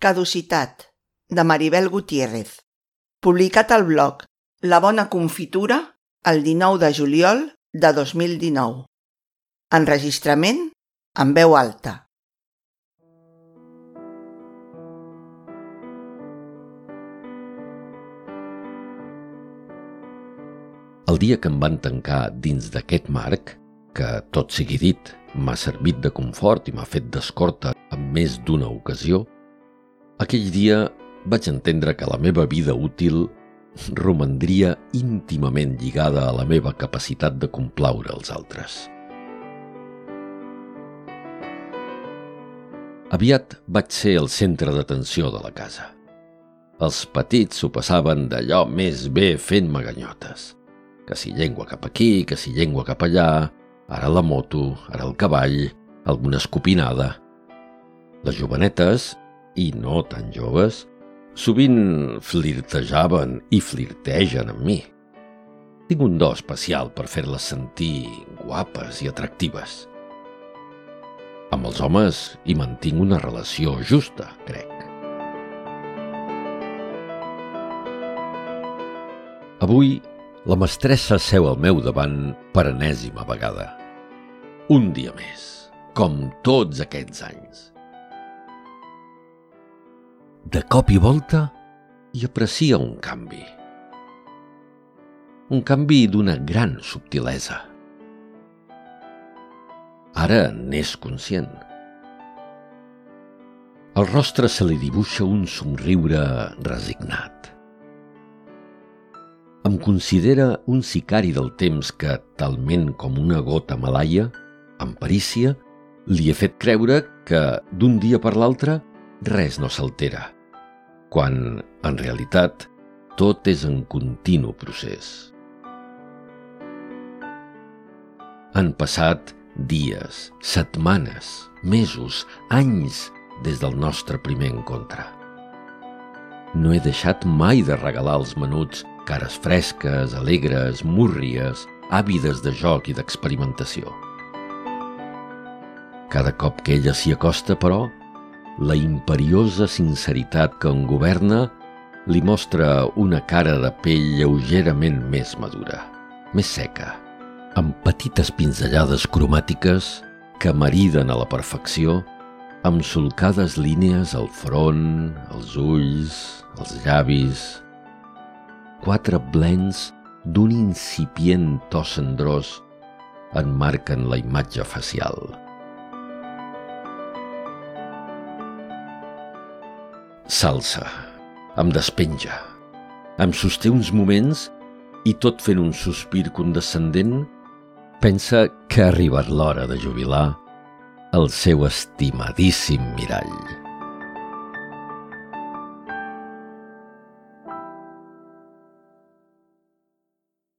Caducitat, de Maribel Gutiérrez. Publicat al blog La Bona Confitura el 19 de juliol de 2019. Enregistrament en veu alta. El dia que em van tancar dins d'aquest marc, que, tot sigui dit, m'ha servit de confort i m'ha fet d'escorta en més d'una ocasió, aquell dia vaig entendre que la meva vida útil romandria íntimament lligada a la meva capacitat de complaure els altres. Aviat vaig ser el centre d'atenció de la casa. Els petits s'ho passaven d'allò més bé fent maganyotes. Que si llengua cap aquí, que si llengua cap allà, ara la moto, ara el cavall, alguna escopinada. Les jovenetes, i no tan joves, sovint flirtejaven i flirtegen amb mi. Tinc un do especial per fer-les sentir guapes i atractives. Amb els homes hi mantinc una relació justa, crec. Avui, la mestressa seu al meu davant per enèsima vegada. Un dia més, com tots aquests anys de cop i volta hi aprecia un canvi. Un canvi d'una gran subtilesa. Ara n'és conscient. Al rostre se li dibuixa un somriure resignat. Em considera un sicari del temps que, talment com una gota malaia, amb perícia, li he fet creure que, d'un dia per l'altre, res no s'altera quan, en realitat, tot és en continu procés. Han passat dies, setmanes, mesos, anys des del nostre primer encontre. No he deixat mai de regalar als menuts cares fresques, alegres, múrries, àvides de joc i d'experimentació. Cada cop que ella s'hi acosta, però, la imperiosa sinceritat que en governa li mostra una cara de pell lleugerament més madura, més seca, amb petites pinzellades cromàtiques que mariden a la perfecció amb solcades línies al front, els ulls, els llavis... Quatre blends d'un incipient to cendrós enmarquen la imatge facial. S'alça, em despenja, em sosté uns moments i tot fent un sospir condescendent, pensa que ha arribat l'hora de jubilar el seu estimadíssim mirall.